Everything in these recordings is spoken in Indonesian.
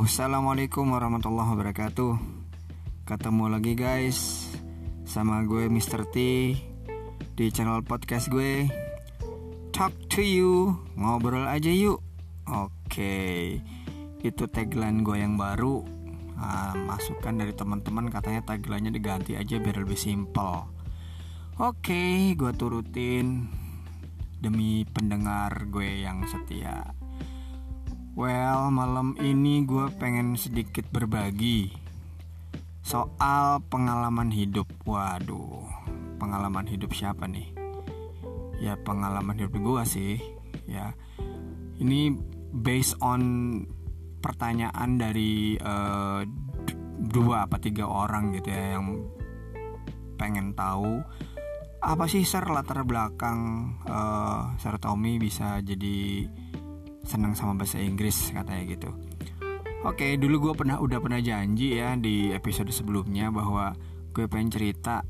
Assalamualaikum warahmatullahi wabarakatuh. Ketemu lagi guys, sama gue Mr. T di channel podcast gue. Talk to you, ngobrol aja yuk. Oke, itu tagline gue yang baru. Nah, masukan dari teman-teman katanya tagline-nya diganti aja biar lebih simple. Oke, gue turutin demi pendengar gue yang setia. Well, malam ini gue pengen sedikit berbagi soal pengalaman hidup. Waduh, pengalaman hidup siapa nih? Ya pengalaman hidup gue sih. Ya, ini based on pertanyaan dari uh, dua apa tiga orang gitu ya yang pengen tahu apa sih ser latar belakang uh, Sir Tommy bisa jadi senang sama bahasa Inggris katanya gitu. Oke, dulu gue pernah udah pernah janji ya di episode sebelumnya bahwa gue pengen cerita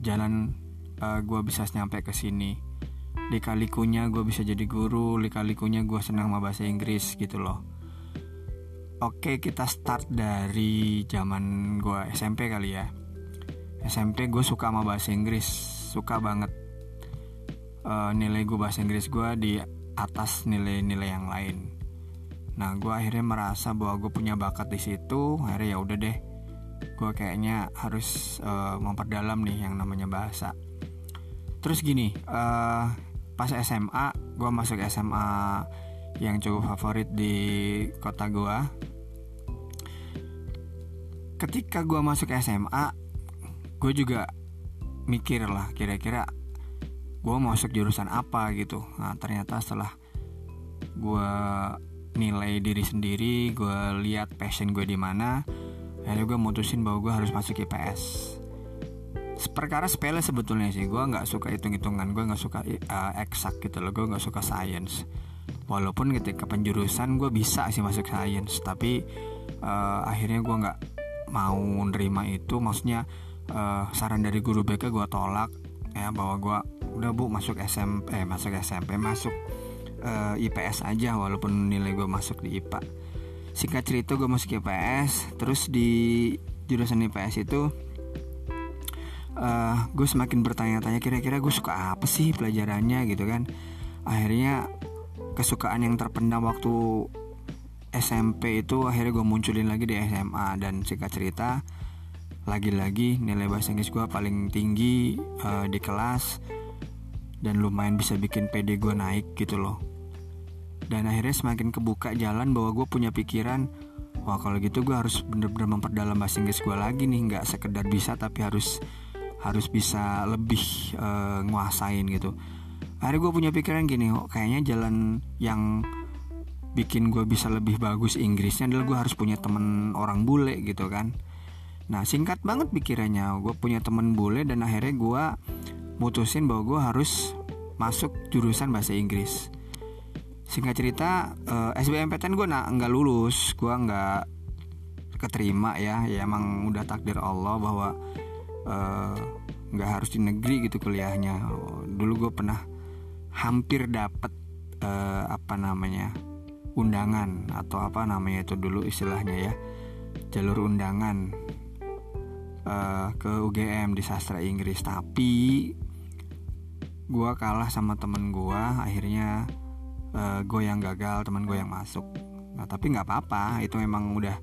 jalan uh, gue bisa nyampe ke sini. Likalikunya gue bisa jadi guru, likalikunya gue senang sama bahasa Inggris gitu loh. Oke, kita start dari zaman gue SMP kali ya. SMP gue suka sama bahasa Inggris, suka banget. Uh, nilai gue bahasa Inggris gue di atas nilai-nilai yang lain. Nah, gue akhirnya merasa bahwa gue punya bakat di situ. Akhirnya ya udah deh, gue kayaknya harus uh, memperdalam nih yang namanya bahasa. Terus gini, uh, pas SMA, gue masuk SMA yang cukup favorit di kota gue. Ketika gue masuk SMA, gue juga mikir lah kira-kira gue masuk jurusan apa gitu. Nah ternyata setelah gue nilai diri sendiri gue lihat passion gue di mana akhirnya gue mutusin bahwa gue harus masuk IPS perkara sepele sebetulnya sih gue nggak suka hitung hitungan gue nggak suka uh, eksak gitu loh gue nggak suka science. Walaupun ketika penjurusan gue bisa sih masuk science tapi uh, akhirnya gue nggak mau nerima itu. Maksudnya uh, saran dari guru BK gue tolak ya bahwa gue udah bu masuk SMP eh, masuk SMP masuk uh, eh, IPS aja walaupun nilai gue masuk di IPA singkat cerita gue masuk IPS terus di jurusan IPS itu uh, eh, gue semakin bertanya-tanya kira-kira gue suka apa sih pelajarannya? Gitu kan. Akhirnya kesukaan yang terpendam waktu SMP itu akhirnya gue munculin lagi di SMA dan singkat cerita lagi-lagi nilai bahasa Inggris gue paling tinggi uh, di kelas dan lumayan bisa bikin PD gue naik gitu loh. Dan akhirnya semakin kebuka jalan bahwa gue punya pikiran wah kalau gitu gue harus bener-bener memperdalam bahasa Inggris gue lagi nih nggak sekedar bisa tapi harus harus bisa lebih uh, nguasain gitu. Akhirnya gue punya pikiran gini oh, kayaknya jalan yang bikin gue bisa lebih bagus Inggrisnya adalah gue harus punya temen orang bule gitu kan Nah singkat banget pikirannya. Gue punya temen bule dan akhirnya gue mutusin bahwa gue harus masuk jurusan bahasa Inggris. Singkat cerita uh, SBMPTN gue nah, nggak lulus. Gue nggak keterima ya. Ya emang udah takdir Allah bahwa nggak harus di negeri gitu kuliahnya. Dulu gue pernah hampir dapet uh, apa namanya undangan atau apa namanya itu dulu istilahnya ya jalur undangan uh, ke UGM di sastra Inggris. Tapi gue kalah sama temen gue akhirnya uh, eh, gue yang gagal temen gue yang masuk. Nah tapi nggak apa-apa itu memang udah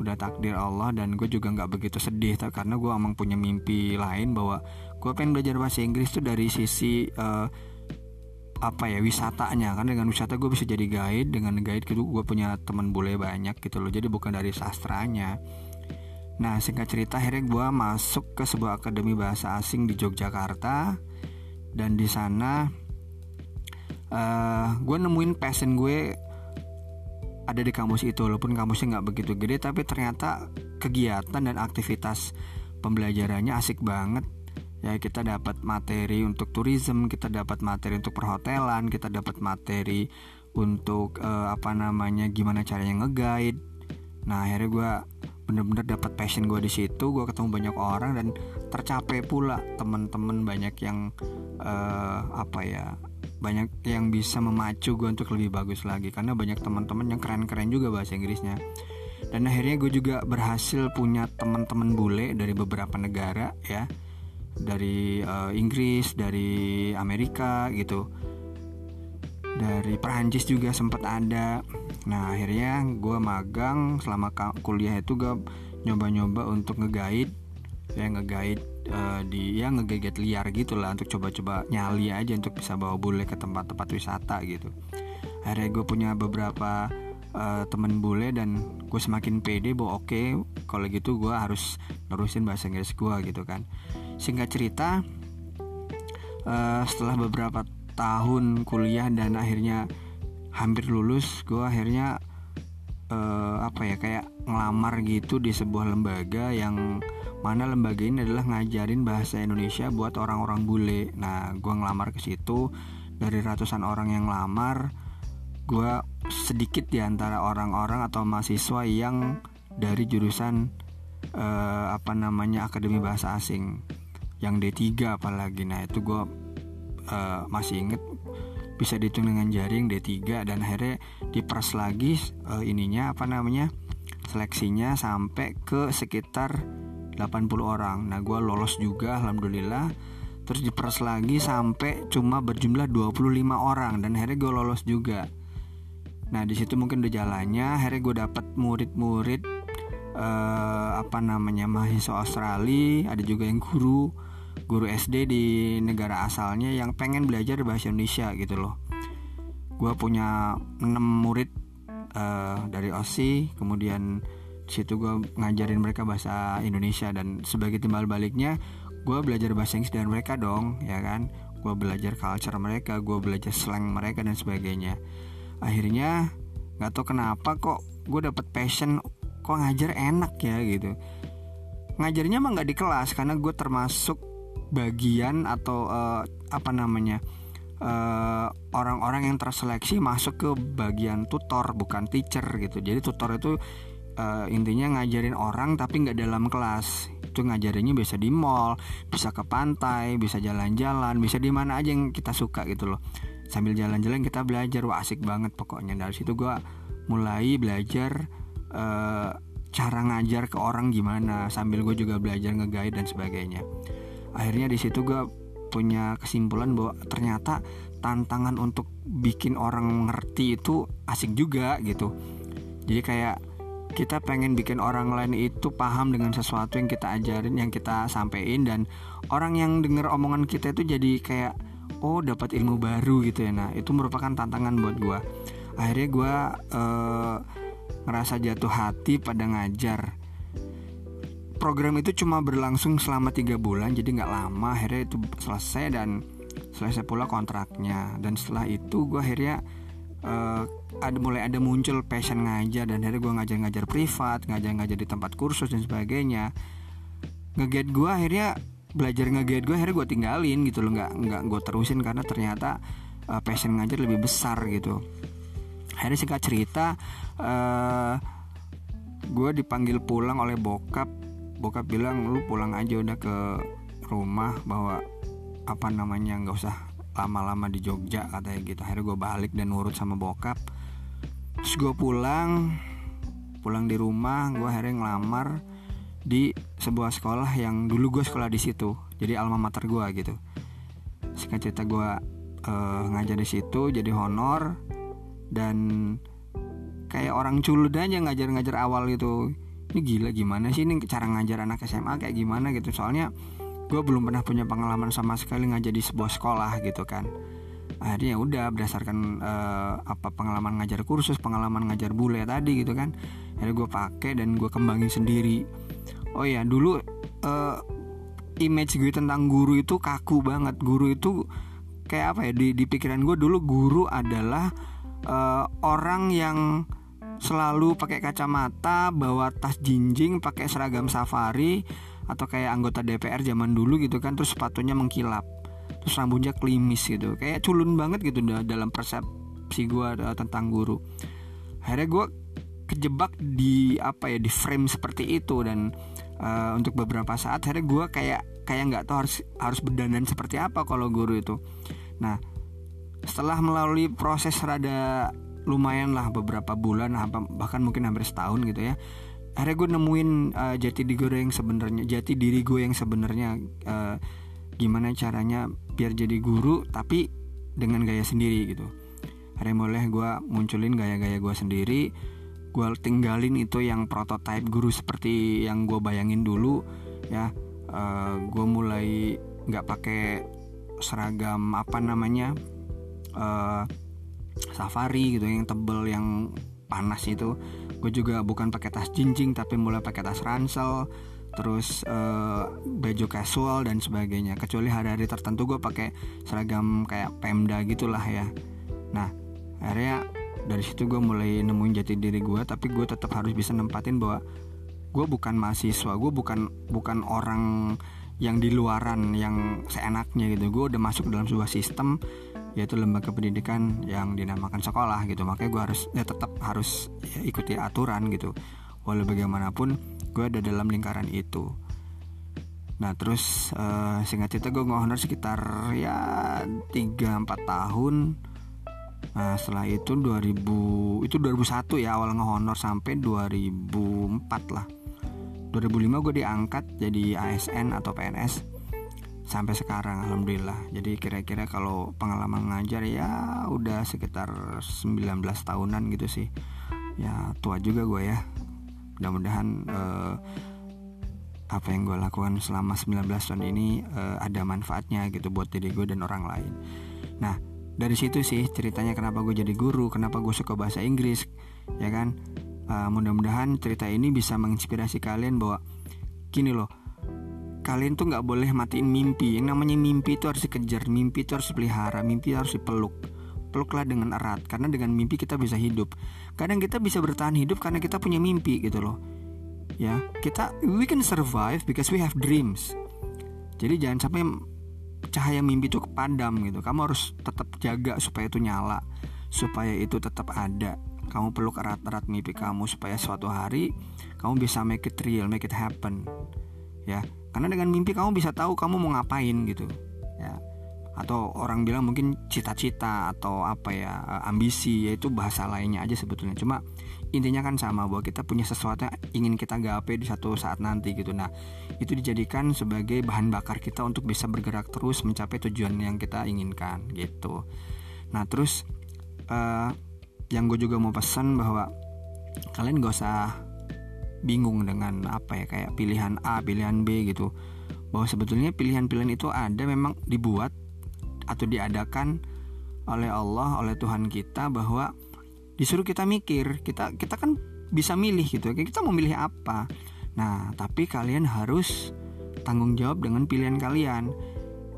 udah takdir Allah dan gue juga nggak begitu sedih karena gue emang punya mimpi lain bahwa gue pengen belajar bahasa Inggris tuh dari sisi uh, apa ya wisatanya. Kan dengan wisata gue bisa jadi guide dengan guide gitu gue punya teman bule banyak gitu loh. Jadi bukan dari sastranya Nah singkat cerita akhirnya gue masuk ke sebuah akademi bahasa asing di Yogyakarta. Dan di sana uh, eh, gue nemuin passion gue ada di kampus itu walaupun kampusnya nggak begitu gede tapi ternyata kegiatan dan aktivitas pembelajarannya asik banget. Ya kita dapat materi untuk tourism kita dapat materi untuk perhotelan kita dapat materi untuk uh, apa namanya gimana caranya ngeguide. Nah akhirnya gue bener-bener dapat passion gue di situ gue ketemu banyak orang dan tercapai pula teman-teman banyak yang uh, apa ya banyak yang bisa memacu gue untuk lebih bagus lagi. Karena banyak teman-teman yang keren-keren juga bahasa Inggrisnya. Dan akhirnya gue juga berhasil punya teman-teman bule dari beberapa negara ya. Dari uh, Inggris dari Amerika gitu. Dari Perancis juga sempat ada nah akhirnya gue magang selama kuliah itu gue nyoba-nyoba untuk ngeguide ya ngeguide uh, di ya ngegeget liar gitu lah untuk coba-coba nyali aja untuk bisa bawa bule ke tempat-tempat wisata gitu. Akhirnya gue punya beberapa uh, temen bule dan gue semakin pede bahwa oke okay, kalau gitu gue harus nerusin bahasa Inggris gue gitu kan. Singkat cerita uh, setelah beberapa tahun kuliah dan akhirnya hampir lulus gue akhirnya uh, apa ya kayak ngelamar gitu di sebuah lembaga yang mana lembaga ini adalah ngajarin bahasa Indonesia buat orang-orang bule. Nah gue ngelamar ke situ dari ratusan orang yang ngelamar gue sedikit di antara orang-orang atau mahasiswa yang dari jurusan uh, apa namanya akademi bahasa asing yang D3 apalagi. Nah itu gue uh, masih inget bisa dihitung dengan jaring D3 dan akhirnya diperas lagi uh, ininya apa namanya seleksinya sampai ke sekitar 80 orang. Nah gue lolos juga alhamdulillah. Terus diperas lagi sampai cuma berjumlah 25 orang dan akhirnya gue lolos juga. Nah di situ mungkin udah jalannya akhirnya gue dapet murid-murid uh, apa namanya mahasiswa Australia ada juga yang guru guru SD di negara asalnya yang pengen belajar bahasa Indonesia gitu loh. Gue punya 6 murid uh, dari OSI kemudian situ gue ngajarin mereka bahasa Indonesia dan sebagai timbal baliknya gue belajar bahasa Inggris dari mereka dong ya kan? Gue belajar culture mereka gue belajar slang mereka dan sebagainya. Akhirnya nggak tau kenapa kok gue dapet passion kok ngajar enak ya gitu. Ngajarnya emang nggak di kelas karena gue termasuk bagian atau uh, apa namanya eh, orang-orang yang terseleksi masuk ke bagian tutor bukan teacher gitu. Jadi tutor itu uh, intinya ngajarin orang tapi nggak dalam kelas. Itu ngajarinnya bisa di mall bisa ke pantai bisa jalan-jalan bisa di mana aja yang kita suka gitu loh. Sambil jalan-jalan kita belajar. Wah asik banget pokoknya. Dari situ gue mulai belajar uh, cara ngajar ke orang gimana. Sambil gue juga belajar nge-guide dan sebagainya akhirnya di situ gue punya kesimpulan bahwa ternyata tantangan untuk bikin orang ngerti itu asik juga gitu. Jadi kayak kita pengen bikin orang lain itu paham dengan sesuatu yang kita ajarin yang kita sampein dan orang yang denger omongan kita itu jadi kayak oh dapat ilmu baru gitu ya. Nah itu merupakan tantangan buat gue akhirnya gue uh, ngerasa jatuh hati pada ngajar program itu cuma berlangsung selama tiga bulan jadi nggak lama. Akhirnya itu selesai dan selesai pula kontraknya. Dan setelah itu gue akhirnya uh, ada mulai ada muncul passion ngajar dan akhirnya gue ngajar-ngajar privat ngajar-ngajar di tempat kursus dan sebagainya. Ngeget gue akhirnya belajar ngeget gue akhirnya gue tinggalin gitu loh. Nggak nggak gue terusin karena ternyata uh, passion ngajar lebih besar gitu. Akhirnya singkat cerita uh, gue dipanggil pulang oleh bokap bokap bilang lu pulang aja udah ke rumah bahwa apa namanya nggak usah lama-lama di Jogja katanya gitu. Akhirnya gue balik dan nurut sama bokap. Terus gue pulang pulang di rumah gue akhirnya ngelamar di sebuah sekolah yang dulu gue sekolah di situ jadi alma mater gue gitu. Singkat cerita gue uh, ngajar di situ jadi honor dan kayak orang culun aja ngajar-ngajar awal gitu ini gila gimana sih ini cara ngajar anak SMA kayak gimana gitu? Soalnya gue belum pernah punya pengalaman sama sekali ngajar di sebuah sekolah gitu kan. Akhirnya ya udah berdasarkan uh, apa pengalaman ngajar kursus pengalaman ngajar bule tadi gitu kan akhirnya gue pakai dan gue kembangin sendiri. Oh ya dulu uh, image gue tentang guru itu kaku banget. Guru itu kayak apa ya di, di pikiran gue dulu guru adalah uh, orang yang selalu pakai kacamata, bawa tas jinjing, pakai seragam safari atau kayak anggota DPR zaman dulu gitu kan, terus sepatunya mengkilap, terus rambutnya klimis gitu, kayak culun banget gitu dalam persepsi gue tentang guru. Akhirnya gue kejebak di apa ya di frame seperti itu dan uh, untuk beberapa saat akhirnya gue kayak kayak nggak tahu harus harus berdandan seperti apa kalau guru itu. Nah setelah melalui proses rada lumayan lah beberapa bulan bahkan mungkin hampir setahun gitu ya. Akhirnya gue nemuin uh, jati diri gue yang sebenarnya jati diri gue yang sebenarnya uh, gimana caranya biar jadi guru tapi dengan gaya sendiri gitu. Akhirnya mulai gue munculin gaya-gaya gue sendiri. Gue tinggalin itu yang prototype guru seperti yang gue bayangin dulu ya. Uh, gue mulai nggak pakai seragam apa namanya uh, safari gitu yang tebel yang panas itu. Gue juga bukan pakai tas jinjing tapi mulai pakai tas ransel terus uh, baju casual dan sebagainya. Kecuali hari-hari tertentu gue pakai seragam kayak pemda gitulah ya. Nah akhirnya dari situ gue mulai nemuin jati diri gue tapi gue tetap harus bisa nempatin bahwa gue bukan mahasiswa gue bukan bukan orang yang di luaran yang seenaknya gitu. Gue udah masuk dalam sebuah sistem yaitu lembaga pendidikan yang dinamakan sekolah gitu. Makanya gue harus ya tetap harus ya, ikuti aturan gitu. Walau bagaimanapun gue ada dalam lingkaran itu. Nah terus uh, singkat cerita gue honor sekitar ya 3-4 tahun. Nah setelah itu 2000 itu 2001 ya awal ngehonor sampai 2004 lah. 2005 gue diangkat jadi ASN atau PNS sampai sekarang alhamdulillah. Jadi kira-kira kalau pengalaman ngajar ya udah sekitar 19 tahunan gitu sih. Ya tua juga gue ya. Mudah-mudahan eh, apa yang gue lakukan selama 19 tahun ini eh, ada manfaatnya gitu buat diri gue dan orang lain. Nah dari situ sih ceritanya kenapa gue jadi guru kenapa gue suka bahasa Inggris ya kan? Uh, mudah-mudahan cerita ini bisa menginspirasi kalian bahwa gini loh kalian tuh nggak boleh matiin mimpi. Yang namanya mimpi itu harus dikejar mimpi itu harus dipelihara mimpi harus dipeluk. Peluklah dengan erat karena dengan mimpi kita bisa hidup. Kadang kita bisa bertahan hidup karena kita punya mimpi gitu loh. Ya kita we can survive because we have dreams. Jadi jangan sampai cahaya mimpi itu kepadam gitu. Kamu harus tetap jaga supaya itu nyala supaya itu tetap ada. Kamu perlu erat-erat mimpi kamu supaya suatu hari kamu bisa make it real make it happen. Ya karena dengan mimpi kamu bisa tahu kamu mau ngapain gitu ya. Atau orang bilang mungkin cita-cita atau apa ya ambisi yaitu bahasa lainnya aja sebetulnya. Cuma intinya kan sama bahwa kita punya sesuatu yang ingin kita gapai di satu saat nanti gitu. Nah itu dijadikan sebagai bahan bakar kita untuk bisa bergerak terus mencapai tujuan yang kita inginkan gitu. Nah terus uh, yang gue juga mau pesan bahwa kalian gak usah bingung dengan apa ya kayak pilihan A pilihan B gitu. Bahwa sebetulnya pilihan-pilihan itu ada memang dibuat atau diadakan oleh Allah oleh Tuhan kita bahwa disuruh kita mikir kita kita kan bisa milih gitu. Kita mau milih apa? Nah tapi kalian harus tanggung jawab dengan pilihan kalian.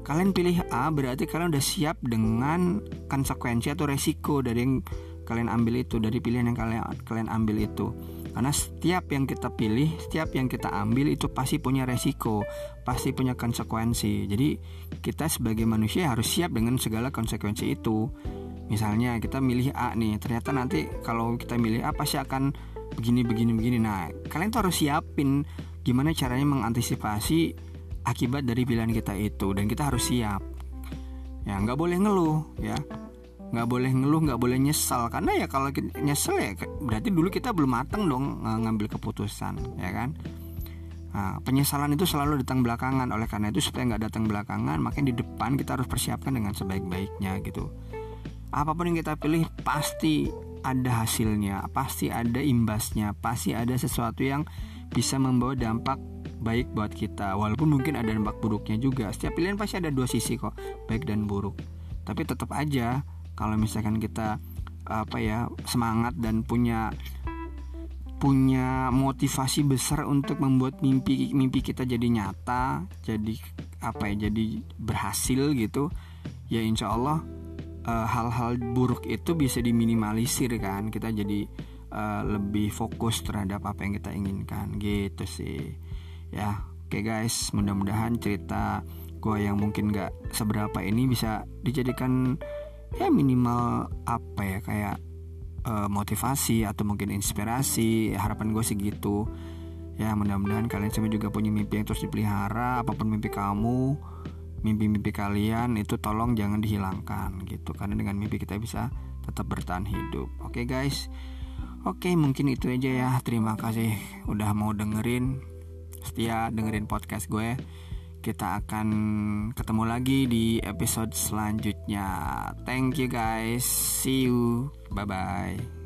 Kalian pilih A berarti kalian udah siap dengan konsekuensi atau resiko dari yang kalian ambil itu dari pilihan yang kalian kalian ambil itu karena setiap yang kita pilih setiap yang kita ambil itu pasti punya resiko pasti punya konsekuensi. Jadi kita sebagai manusia harus siap dengan segala konsekuensi itu. Misalnya kita milih A nih ternyata nanti kalau kita milih A pasti akan begini begini begini. Nah kalian tuh harus siapin gimana caranya mengantisipasi akibat dari pilihan kita itu dan kita harus siap. Ya nggak boleh ngeluh ya nggak boleh ngeluh nggak boleh nyesal karena ya kalau nyesel ya berarti dulu kita belum mateng dong ngambil keputusan ya kan Nah, penyesalan itu selalu datang belakangan oleh karena itu supaya nggak datang belakangan makanya di depan kita harus persiapkan dengan sebaik-baiknya gitu apa pun yang kita pilih pasti ada hasilnya, pasti ada imbasnya, pasti ada sesuatu yang bisa membawa dampak baik buat kita. Walaupun mungkin ada dampak buruknya juga. Setiap pilihan pasti ada dua sisi kok, baik dan buruk. Tapi tetap aja kalau misalkan kita apa ya semangat dan punya punya motivasi besar untuk membuat mimpi mimpi kita jadi nyata, jadi apa ya, jadi berhasil gitu. Ya insya Allah Eh, hal-hal uh, buruk itu bisa diminimalisir kan kita jadi uh, lebih fokus terhadap apa yang kita inginkan gitu sih ya oke okay guys mudah-mudahan cerita gue yang mungkin gak seberapa ini bisa dijadikan ya minimal apa ya kayak uh, motivasi atau mungkin inspirasi harapan gue sih gitu. Ya mudah-mudahan kalian semua juga punya mimpi yang terus dipelihara apa pun mimpi kamu mimpi-mimpi kalian itu tolong jangan dihilangkan gitu karena dengan mimpi kita bisa tetap bertahan hidup. Oke okay, guys. Oke mungkin itu aja ya. Terima kasih udah mau dengerin. Setia dengerin podcast gue Kita akan ketemu lagi di episode selanjutnya. Thank you guys. See you. Bye bye